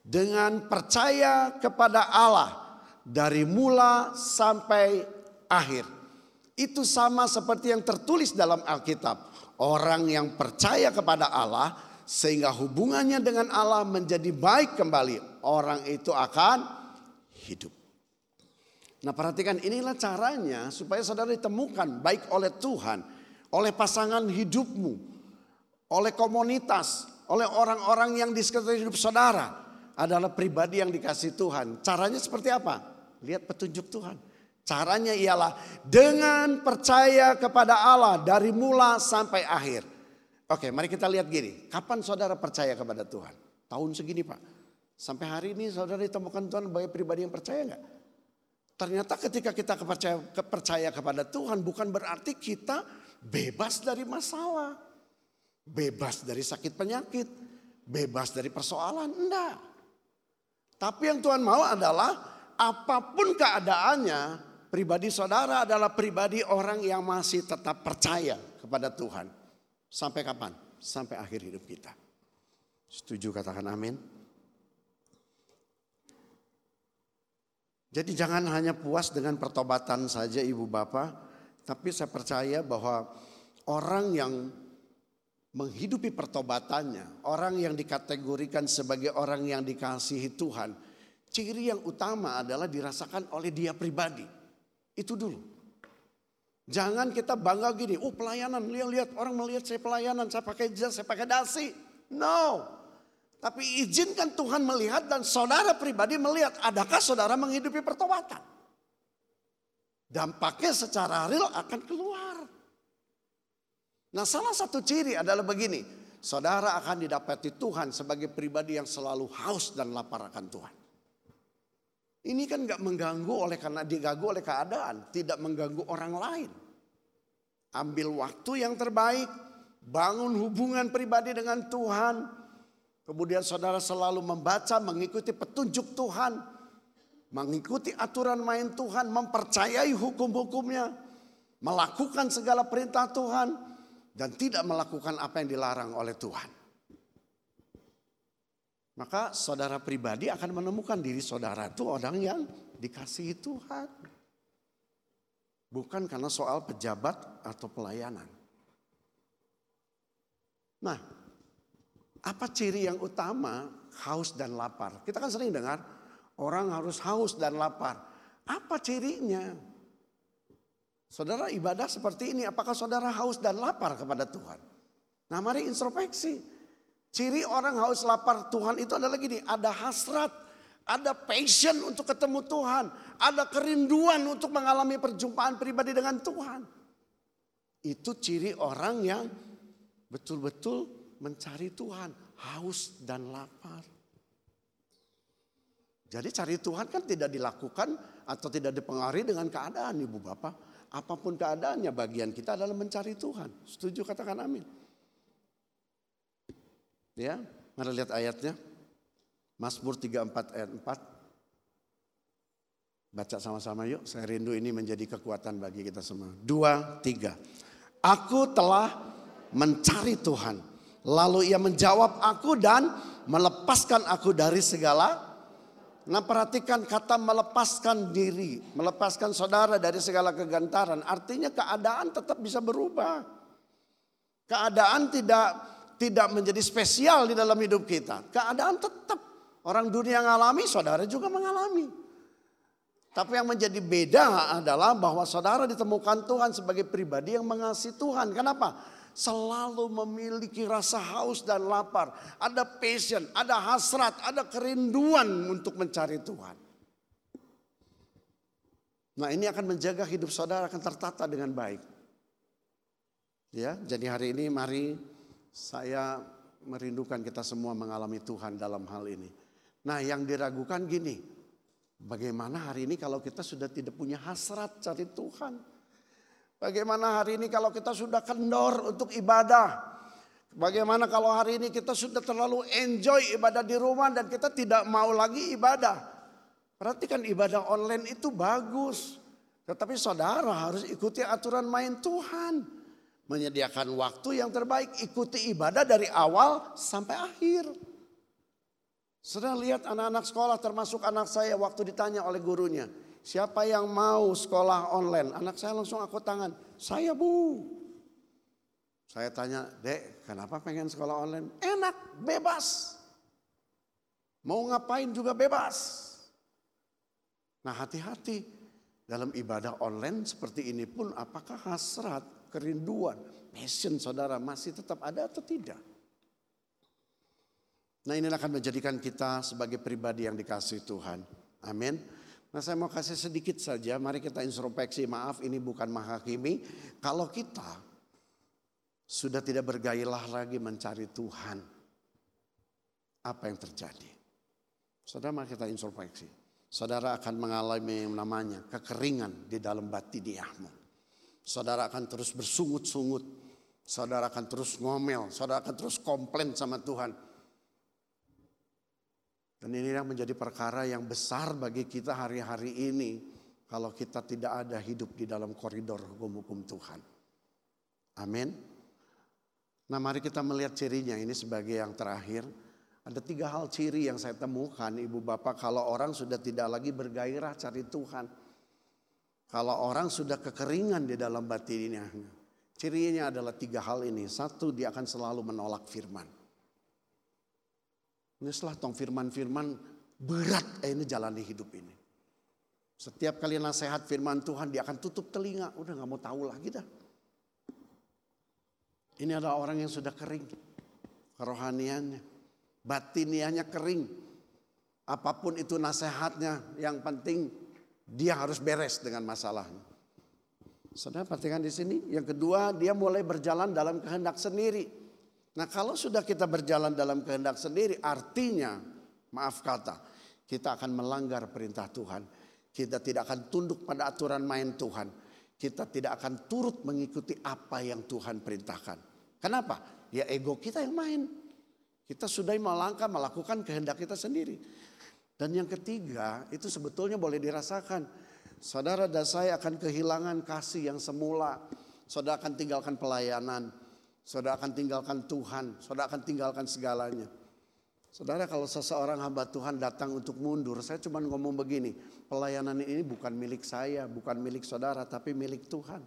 Dengan percaya kepada Allah dari mula sampai akhir. Itu sama seperti yang tertulis dalam Alkitab. Orang yang percaya kepada Allah sehingga hubungannya dengan Allah menjadi baik kembali. Orang itu akan hidup. Nah perhatikan inilah caranya supaya saudara ditemukan baik oleh Tuhan, oleh pasangan hidupmu, oleh komunitas, oleh orang-orang yang di sekitar hidup saudara. Adalah pribadi yang dikasih Tuhan. Caranya seperti apa? Lihat petunjuk Tuhan. Caranya ialah dengan percaya kepada Allah dari mula sampai akhir. Oke, mari kita lihat gini. Kapan saudara percaya kepada Tuhan? Tahun segini Pak. Sampai hari ini saudara ditemukan Tuhan sebagai pribadi yang percaya nggak? Ternyata ketika kita kepercaya, kepercaya kepada Tuhan bukan berarti kita bebas dari masalah. Bebas dari sakit penyakit. Bebas dari persoalan. Enggak. Tapi yang Tuhan mau adalah apa pun keadaannya pribadi saudara adalah pribadi orang yang masih tetap percaya kepada Tuhan. Sampai kapan? Sampai akhir hidup kita. Setuju katakan amin. Jadi jangan hanya puas dengan pertobatan saja ibu bapak. Tapi saya percaya bahwa orang yang menghidupi pertobatannya. Orang yang dikategorikan sebagai orang yang dikasihi Tuhan. Ciri yang utama adalah dirasakan oleh dia pribadi. Itu dulu. Jangan kita bangga gini, oh pelayanan, lihat-lihat orang melihat saya pelayanan, saya pakai jas, saya pakai dasi. No. Tapi izinkan Tuhan melihat dan saudara pribadi melihat, adakah saudara menghidupi pertobatan? Dampaknya secara real akan keluar. Nah salah satu ciri adalah begini, saudara akan didapati Tuhan sebagai pribadi yang selalu haus dan lapar akan Tuhan. Ini kan nggak mengganggu oleh karena diganggu oleh keadaan, tidak mengganggu orang lain. Ambil waktu yang terbaik, bangun hubungan pribadi dengan Tuhan. Kemudian saudara selalu membaca, mengikuti petunjuk Tuhan, mengikuti aturan main Tuhan, mempercayai hukum-hukumnya, melakukan segala perintah Tuhan, dan tidak melakukan apa yang dilarang oleh Tuhan. Maka saudara pribadi akan menemukan diri saudara itu orang yang dikasihi Tuhan. Bukan karena soal pejabat atau pelayanan. Nah, apa ciri yang utama haus dan lapar? Kita kan sering dengar orang harus haus dan lapar. Apa cirinya? Saudara ibadah seperti ini, apakah saudara haus dan lapar kepada Tuhan? Nah mari introspeksi. Ciri orang haus lapar Tuhan itu adalah gini, ada hasrat, ada passion untuk ketemu Tuhan, ada kerinduan untuk mengalami perjumpaan pribadi dengan Tuhan. Itu ciri orang yang betul-betul mencari Tuhan, haus dan lapar. Jadi cari Tuhan kan tidak dilakukan atau tidak dipengaruhi dengan keadaan Ibu Bapak. Apa pun keadaannya bagian kita adalah mencari Tuhan. Setuju katakan amin. Ya, mari lihat ayatnya. Mazmur 34 ayat 4. Baca sama-sama yuk, saya rindu ini menjadi kekuatan bagi kita semua. Dua, tiga. Aku telah mencari Tuhan. Lalu ia menjawab aku dan melepaskan aku dari segala Nah perhatikan kata melepaskan diri, melepaskan saudara dari segala kegantaran. Artinya keadaan tetap bisa berubah. Keadaan tidak tidak menjadi spesial di dalam hidup kita. Keadaan tetap orang dunia mengalami, saudara juga mengalami. Tapi yang menjadi beda adalah bahwa saudara ditemukan Tuhan sebagai pribadi yang mengasihi Tuhan. Kenapa? Selalu memiliki rasa haus dan lapar. Ada passion, ada hasrat, ada kerinduan untuk mencari Tuhan. Nah ini akan menjaga hidup saudara akan tertata dengan baik. Ya, jadi hari ini mari saya merindukan kita semua mengalami Tuhan dalam hal ini. Nah yang diragukan gini, bagaimana hari ini kalau kita sudah tidak punya hasrat cari Tuhan? Bagaimana hari ini kalau kita sudah kendor untuk ibadah? Bagaimana kalau hari ini kita sudah terlalu enjoy ibadah di rumah dan kita tidak mau lagi ibadah? Perhatikan ibadah online itu bagus. Tetapi saudara harus ikuti aturan main Tuhan. Menyediakan waktu yang terbaik. Ikuti ibadah dari awal sampai akhir. Saudara lihat anak-anak sekolah termasuk anak saya waktu ditanya oleh gurunya. Siapa yang mau sekolah online? Anak saya langsung aku tangan. Saya bu. Saya tanya, dek kenapa pengen sekolah online? Enak, bebas. Mau ngapain juga bebas. Nah hati-hati dalam ibadah online seperti ini pun apakah hasrat, kerinduan, passion saudara masih tetap ada atau tidak? Nah ini akan menjadikan kita sebagai pribadi yang dikasih Tuhan. Amin. Nah saya mau kasih sedikit saja, mari kita introspeksi, maaf ini bukan menghakimi. Kalau kita sudah tidak bergairah lagi mencari Tuhan, apa yang terjadi? Saudara mari kita introspeksi saudara akan mengalami yang namanya kekeringan di dalam batiniahmu. Saudara akan terus bersungut-sungut. Saudara akan terus ngomel. Saudara akan terus komplain sama Tuhan. Dan ini yang menjadi perkara yang besar bagi kita hari-hari ini. Kalau kita tidak ada hidup di dalam koridor hukum-hukum Tuhan. Amin. Nah mari kita melihat cirinya ini sebagai yang terakhir. Ada tiga hal ciri yang saya temukan ibu bapak kalau orang sudah tidak lagi bergairah cari Tuhan. Kalau orang sudah kekeringan di dalam batinnya. Cirinya adalah tiga hal ini. Satu dia akan selalu menolak firman. Ini setelah tong firman-firman berat eh, ini jalani hidup ini. Setiap kali nasihat firman Tuhan dia akan tutup telinga. Udah gak mau tahu lagi dah. Ini adalah orang yang sudah kering. Kerohaniannya batiniahnya kering. Apa pun itu nasihatnya, yang penting dia harus beres dengan masalahnya. Saudara perhatikan di sini. Yang kedua, dia mulai berjalan dalam kehendak sendiri. Nah, kalau sudah kita berjalan dalam kehendak sendiri, artinya, maaf kata, kita akan melanggar perintah Tuhan. Kita tidak akan tunduk pada aturan main Tuhan. Kita tidak akan turut mengikuti apa yang Tuhan perintahkan. Kenapa? Ya ego kita yang main. Kita sudah melangkah melakukan kehendak kita sendiri. Dan yang ketiga itu sebetulnya boleh dirasakan. Saudara dan saya akan kehilangan kasih yang semula. Saudara akan tinggalkan pelayanan. Saudara akan tinggalkan Tuhan. Saudara akan tinggalkan segalanya. Saudara kalau seseorang hamba Tuhan datang untuk mundur. Saya cuma ngomong begini. Pelayanan ini bukan milik saya. Bukan milik saudara tapi milik Tuhan.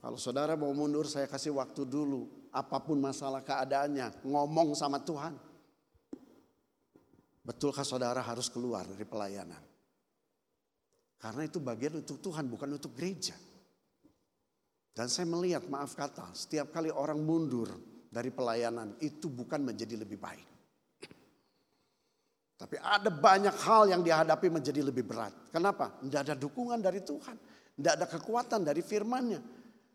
Kalau saudara mau mundur saya kasih waktu dulu apa pun masalah keadaannya, ngomong sama Tuhan. Betulkah saudara harus keluar dari pelayanan? Karena itu bagian untuk Tuhan, bukan untuk gereja. Dan saya melihat, maaf kata, setiap kali orang mundur dari pelayanan itu bukan menjadi lebih baik. Tapi ada banyak hal yang dihadapi menjadi lebih berat. Kenapa? Tidak ada dukungan dari Tuhan. Tidak ada kekuatan dari firmannya.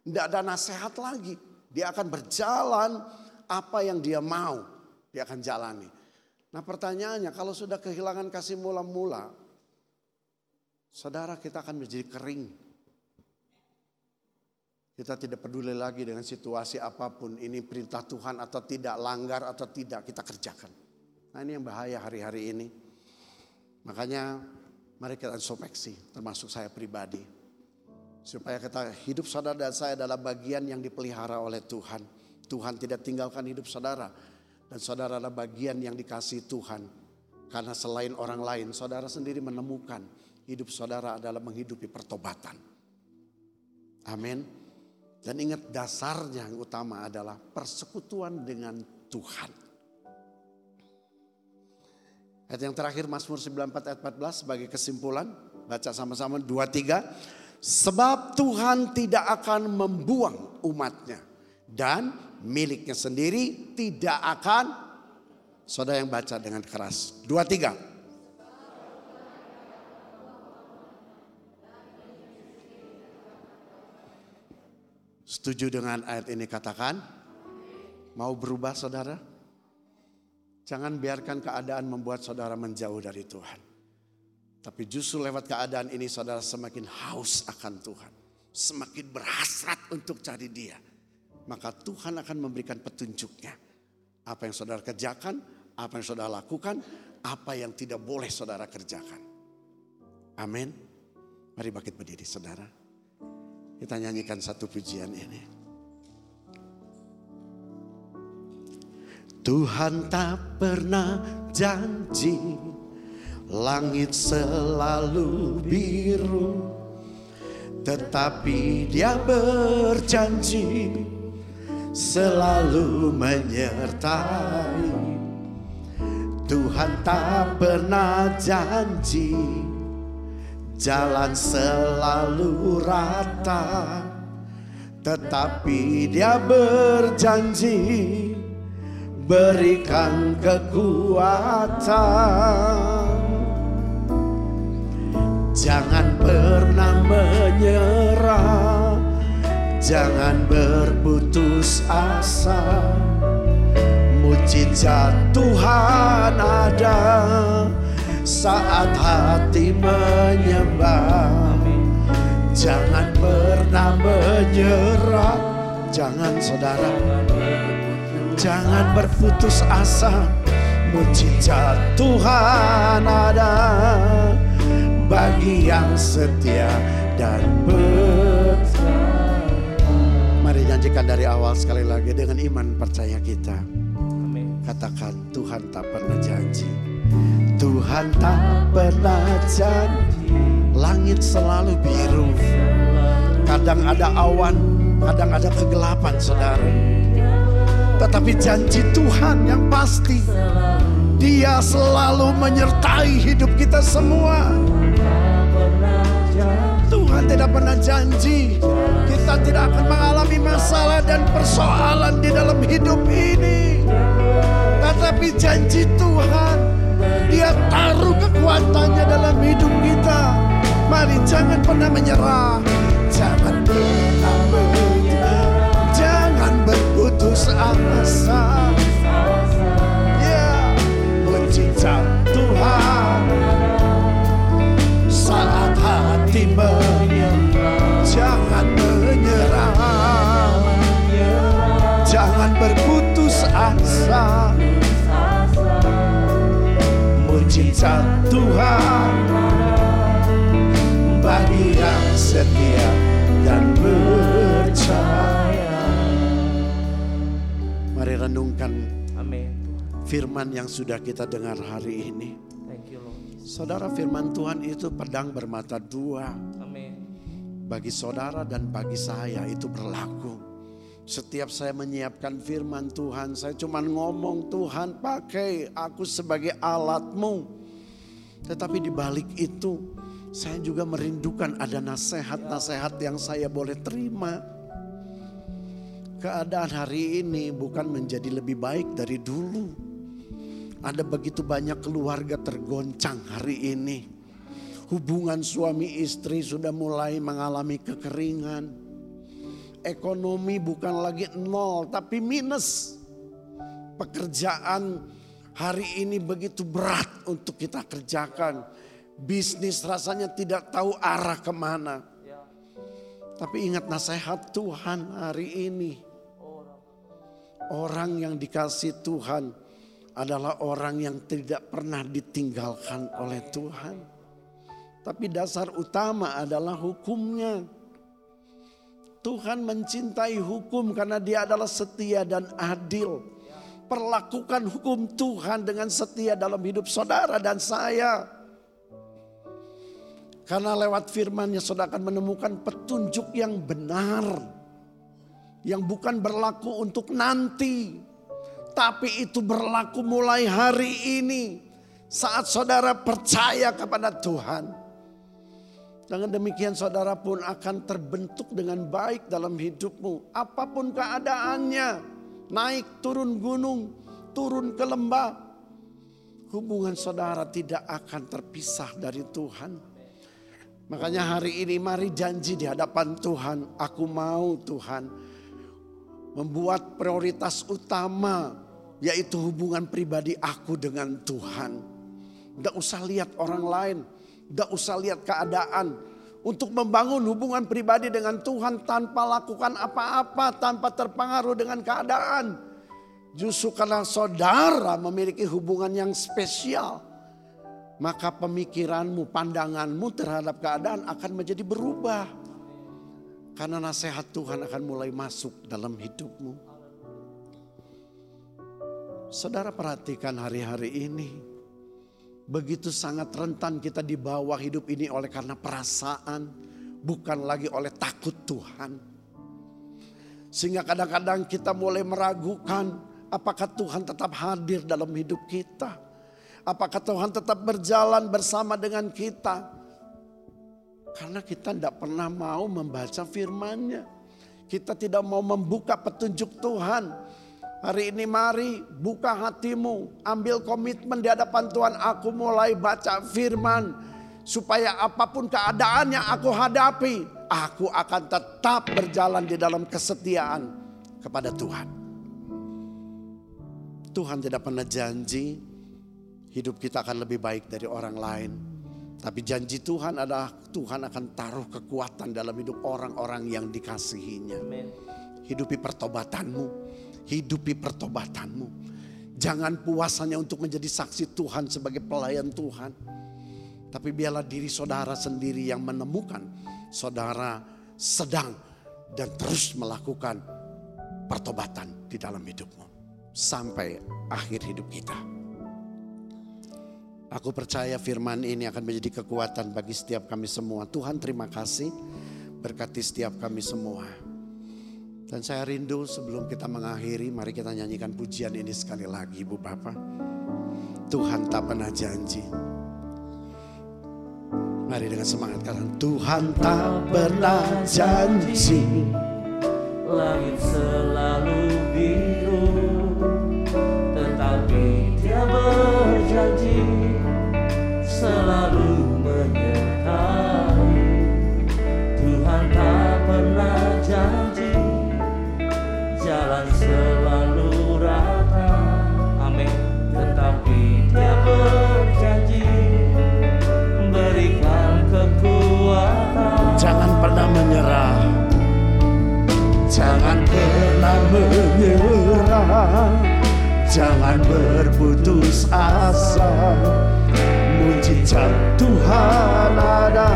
Tidak ada nasihat lagi. Dia akan berjalan apa yang dia mau, dia akan jalani. Nah pertanyaannya kalau sudah kehilangan kasih mula-mula, saudara kita akan menjadi kering. Kita tidak peduli lagi dengan situasi apa pun, ini perintah Tuhan atau tidak, langgar atau tidak, kita kerjakan. Nah ini yang bahaya hari-hari ini. Makanya mari kita introspeksi, termasuk saya pribadi. Supaya kita hidup saudara dan saya adalah bagian yang dipelihara oleh Tuhan. Tuhan tidak tinggalkan hidup saudara. Dan saudara adalah bagian yang dikasih Tuhan. Karena selain orang lain, saudara sendiri menemukan hidup saudara adalah menghidupi pertobatan. Amin. Dan ingat dasarnya yang utama adalah persekutuan dengan Tuhan. Ayat yang terakhir Mazmur 94 ayat 14 sebagai kesimpulan. Baca sama-sama 2 3. Sebab Tuhan tidak akan membuang umatnya. Dan miliknya sendiri tidak akan saudara yang baca dengan keras. Dua tiga. Setuju dengan ayat ini katakan? Mau berubah saudara? Jangan biarkan keadaan membuat saudara menjauh dari Tuhan. Tapi justru lewat keadaan ini saudara semakin haus akan Tuhan. Semakin berhasrat untuk cari dia maka Tuhan akan memberikan petunjuknya. Apa yang saudara kerjakan, apa yang saudara lakukan, apa yang tidak boleh saudara kerjakan. Amin. Mari bangkit berdiri saudara. Kita nyanyikan satu pujian ini. Tuhan tak pernah janji langit selalu biru tetapi dia berjanji selalu menyertai. Tuhan tak pernah janji jalan selalu rata. Tetapi dia berjanji berikan kekuatan. Jangan pernah menyerah Jangan berputus asa. Mujizat Tuhan ada Saat hati menyembah. Jangan pernah menyerah. Jangan saudara. Jangan berputus asa. Mujizat Tuhan ada Bagi yang setia dan Mari janjikan dari awal sekali lagi Dengan iman percaya kita. Amin. Katakan Tuhan tak pernah janji. Tuhan tak pernah janji. Langit selalu biru. Kadang ada awan Kadang ada kegelapan saudara. Tetapi janji Tuhan yang pasti Dia selalu menyertai hidup kita semua. Tuhan tidak pernah janji Kita tidak akan mengalami masalah dan persoalan di dalam hidup ini. Tetapi janji Tuhan Dia taruh kekuatannya dalam hidup kita. Mari jangan pernah menyerah. Jangan pernah menyerah. Jangan berputus asa. Ya Tuhan. Saat hati menyerah Jangan berputus asa Mujizat Tuhan Bagi yang setia dan percaya Mari renungkan Amin. firman yang sudah kita dengar hari ini Thank you Lord. Saudara firman Tuhan itu pedang bermata dua Amin. Bagi saudara dan bagi saya itu berlaku Setiap saya menyiapkan firman Tuhan Saya cuma ngomong Tuhan pakai aku sebagai alatmu. Tetapi di balik itu Saya juga merindukan ada nasihat-nasihat yang saya boleh terima. Keadaan hari ini bukan menjadi lebih baik dari dulu. Ada begitu banyak keluarga tergoncang hari ini. Hubungan suami istri sudah mulai mengalami kekeringan ekonomi bukan lagi nol tapi minus. Pekerjaan hari ini begitu berat untuk kita kerjakan. Bisnis rasanya tidak tahu arah ke mana. Tapi ingat nasihat Tuhan hari ini. Orang yang dikasih Tuhan adalah orang yang tidak pernah ditinggalkan oleh Tuhan. Tapi dasar utama adalah hukumnya. Tuhan mencintai hukum karena dia adalah setia dan adil. Perlakukan hukum Tuhan dengan setia dalam hidup saudara dan saya. Karena lewat firmannya saudara akan menemukan petunjuk yang benar. Yang bukan berlaku untuk nanti. Tapi itu berlaku mulai hari ini. Saat saudara percaya kepada Tuhan. Dengan demikian saudara pun akan terbentuk dengan baik dalam hidupmu. Apa pun keadaannya. Naik turun gunung, turun ke lembah. Hubungan saudara tidak akan terpisah dari Tuhan. Makanya hari ini mari janji di hadapan Tuhan. Aku mau Tuhan membuat prioritas utama yaitu hubungan pribadi aku dengan Tuhan. Tidak usah lihat orang lain, tidak usah lihat keadaan. Untuk membangun hubungan pribadi dengan Tuhan tanpa lakukan apa-apa, tanpa terpengaruh dengan keadaan. Justru karena saudara memiliki hubungan yang spesial, maka pemikiranmu, pandanganmu terhadap keadaan akan menjadi berubah. Karena nasihat Tuhan akan mulai masuk dalam hidupmu. Saudara perhatikan hari-hari ini. Begitu sangat rentan kita dibawa hidup ini oleh karena perasaan. Bukan lagi oleh takut Tuhan. Sehingga kadang-kadang kita mulai meragukan apakah Tuhan tetap hadir dalam hidup kita. Apakah Tuhan tetap berjalan bersama dengan kita. Karena kita tidak pernah mau membaca firman-Nya. Kita tidak mau membuka petunjuk Tuhan. Hari ini mari buka hatimu, ambil komitmen di hadapan Tuhan. Aku mulai baca firman supaya apa pun keadaan yang aku hadapi, aku akan tetap berjalan di dalam kesetiaan kepada Tuhan. Tuhan tidak pernah janji hidup kita akan lebih baik dari orang lain. Tapi janji Tuhan adalah Tuhan akan taruh kekuatan dalam hidup orang-orang yang dikasihinya. Hidupi pertobatanmu hidupi pertobatanmu. Jangan puas hanya untuk menjadi saksi Tuhan sebagai pelayan Tuhan. Tapi biarlah diri saudara sendiri yang menemukan saudara sedang dan terus melakukan pertobatan di dalam hidupmu. Sampai akhir hidup kita. Aku percaya firman ini akan menjadi kekuatan bagi setiap kami semua. Tuhan terima kasih berkati setiap kami semua. Dan saya rindu sebelum kita mengakhiri, mari kita nyanyikan pujian ini sekali lagi Ibu Bapak. Tuhan tak pernah janji. Mari dengan semangat kalian. Tuhan tak pernah janji. Langit selalu menyerah. Jangan berputus asa. Mujizat Tuhan ada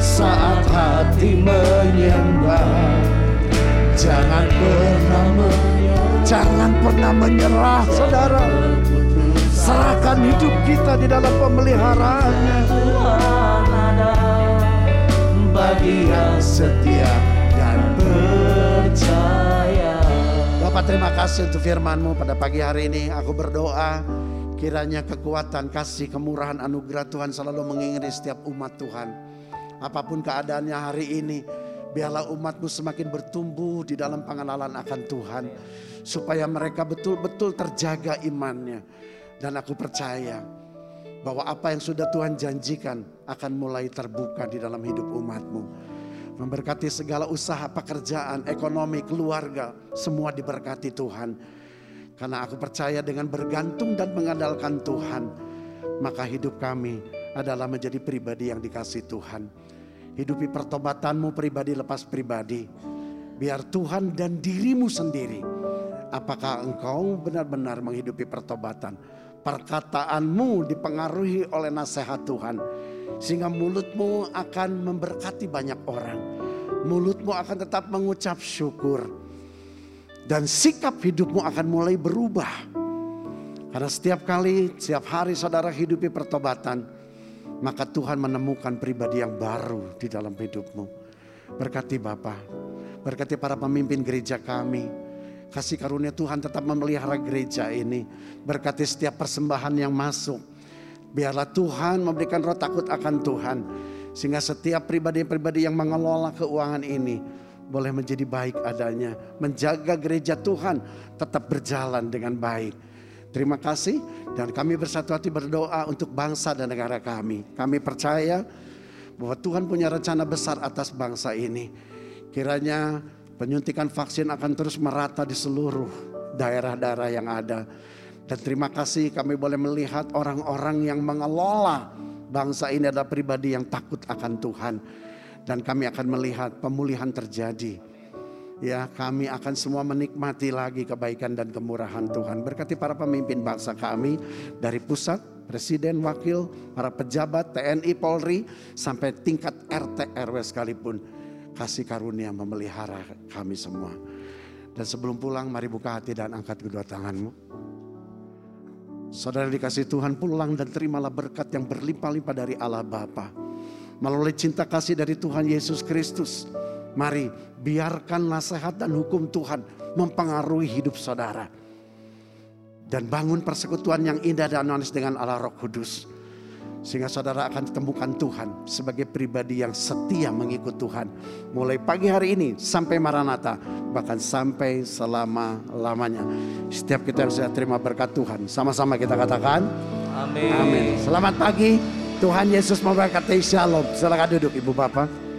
saat hati menyembah. Jangan pernah menyerah. Jangan pernah menyerah, saudara. Serahkan hidup kita di dalam pemeliharaannya. Tuhan ada bagi yang setia Bapak terima kasih untuk firman-Mu pada pagi hari ini. Aku berdoa kiranya kekuatan, kasih, kemurahan, anugerah Tuhan selalu mengiringi setiap umat Tuhan. Apa pun keadaannya hari ini, biarlah umatmu semakin bertumbuh di dalam pengenalan akan Tuhan. Supaya mereka betul-betul terjaga imannya. Dan aku percaya bahwa apa yang sudah Tuhan janjikan akan mulai terbuka di dalam hidup umatmu. Memberkati segala usaha pekerjaan, ekonomi, keluarga, semua diberkati Tuhan. Karena aku percaya dengan bergantung dan mengandalkan Tuhan, maka hidup kami adalah menjadi pribadi yang dikasih Tuhan. Hidupi pertobatanmu pribadi lepas pribadi. Biar Tuhan dan dirimu sendiri. Apakah engkau benar-benar menghidupi pertobatan? Perkataanmu dipengaruhi oleh nasihat Tuhan. Sehingga mulutmu akan memberkati banyak orang. Mulutmu akan tetap mengucap syukur. Dan sikap hidupmu akan mulai berubah. Karena setiap kali, setiap hari saudara hidupi pertobatan. Maka Tuhan menemukan pribadi yang baru di dalam hidupmu. Berkati Bapak. Berkati para pemimpin gereja kami. Kasih karunia Tuhan tetap memelihara gereja ini. Berkati setiap persembahan yang masuk. Biarlah Tuhan memberikan roh takut akan Tuhan. Sehingga setiap pribadi-pribadi yang mengelola keuangan ini boleh menjadi baik adanya. Menjaga gereja Tuhan tetap berjalan dengan baik. Terima kasih dan kami bersatu hati berdoa untuk bangsa dan negara kami. Kami percaya bahwa Tuhan punya rencana besar atas bangsa ini. Kiranya penyuntikan vaksin akan terus merata di seluruh daerah-daerah yang ada. Dan terima kasih kami boleh melihat orang-orang yang mengelola bangsa ini adalah pribadi yang takut akan Tuhan. Dan kami akan melihat pemulihan terjadi. Ya, kami akan semua menikmati lagi kebaikan dan kemurahan Tuhan. Berkati para pemimpin bangsa kami dari pusat, presiden, wakil, para pejabat, TNI, Polri, sampai tingkat RT RW sekalipun. Kasih karunia memelihara kami semua. Dan sebelum pulang, mari buka hati dan angkat kedua tanganmu. Saudara dikasih Tuhan pulang dan terimalah berkat yang berlimpah-limpah dari Allah Bapa. Melalui cinta kasih dari Tuhan Yesus Kristus. Mari biarkan nasihat dan hukum Tuhan mempengaruhi hidup saudara. Dan bangun persekutuan yang indah dan manis dengan Allah Roh Kudus. Sehingga saudara akan temukan Tuhan sebagai pribadi yang setia mengikut Tuhan. Mulai pagi hari ini sampai Maranatha. Bahkan sampai selama-lamanya. Setiap kita yang sudah terima berkat Tuhan. Sama-sama kita katakan. Amin. Amin. Selamat pagi. Tuhan Yesus memberkati Shalom. Silakan duduk Ibu Bapak.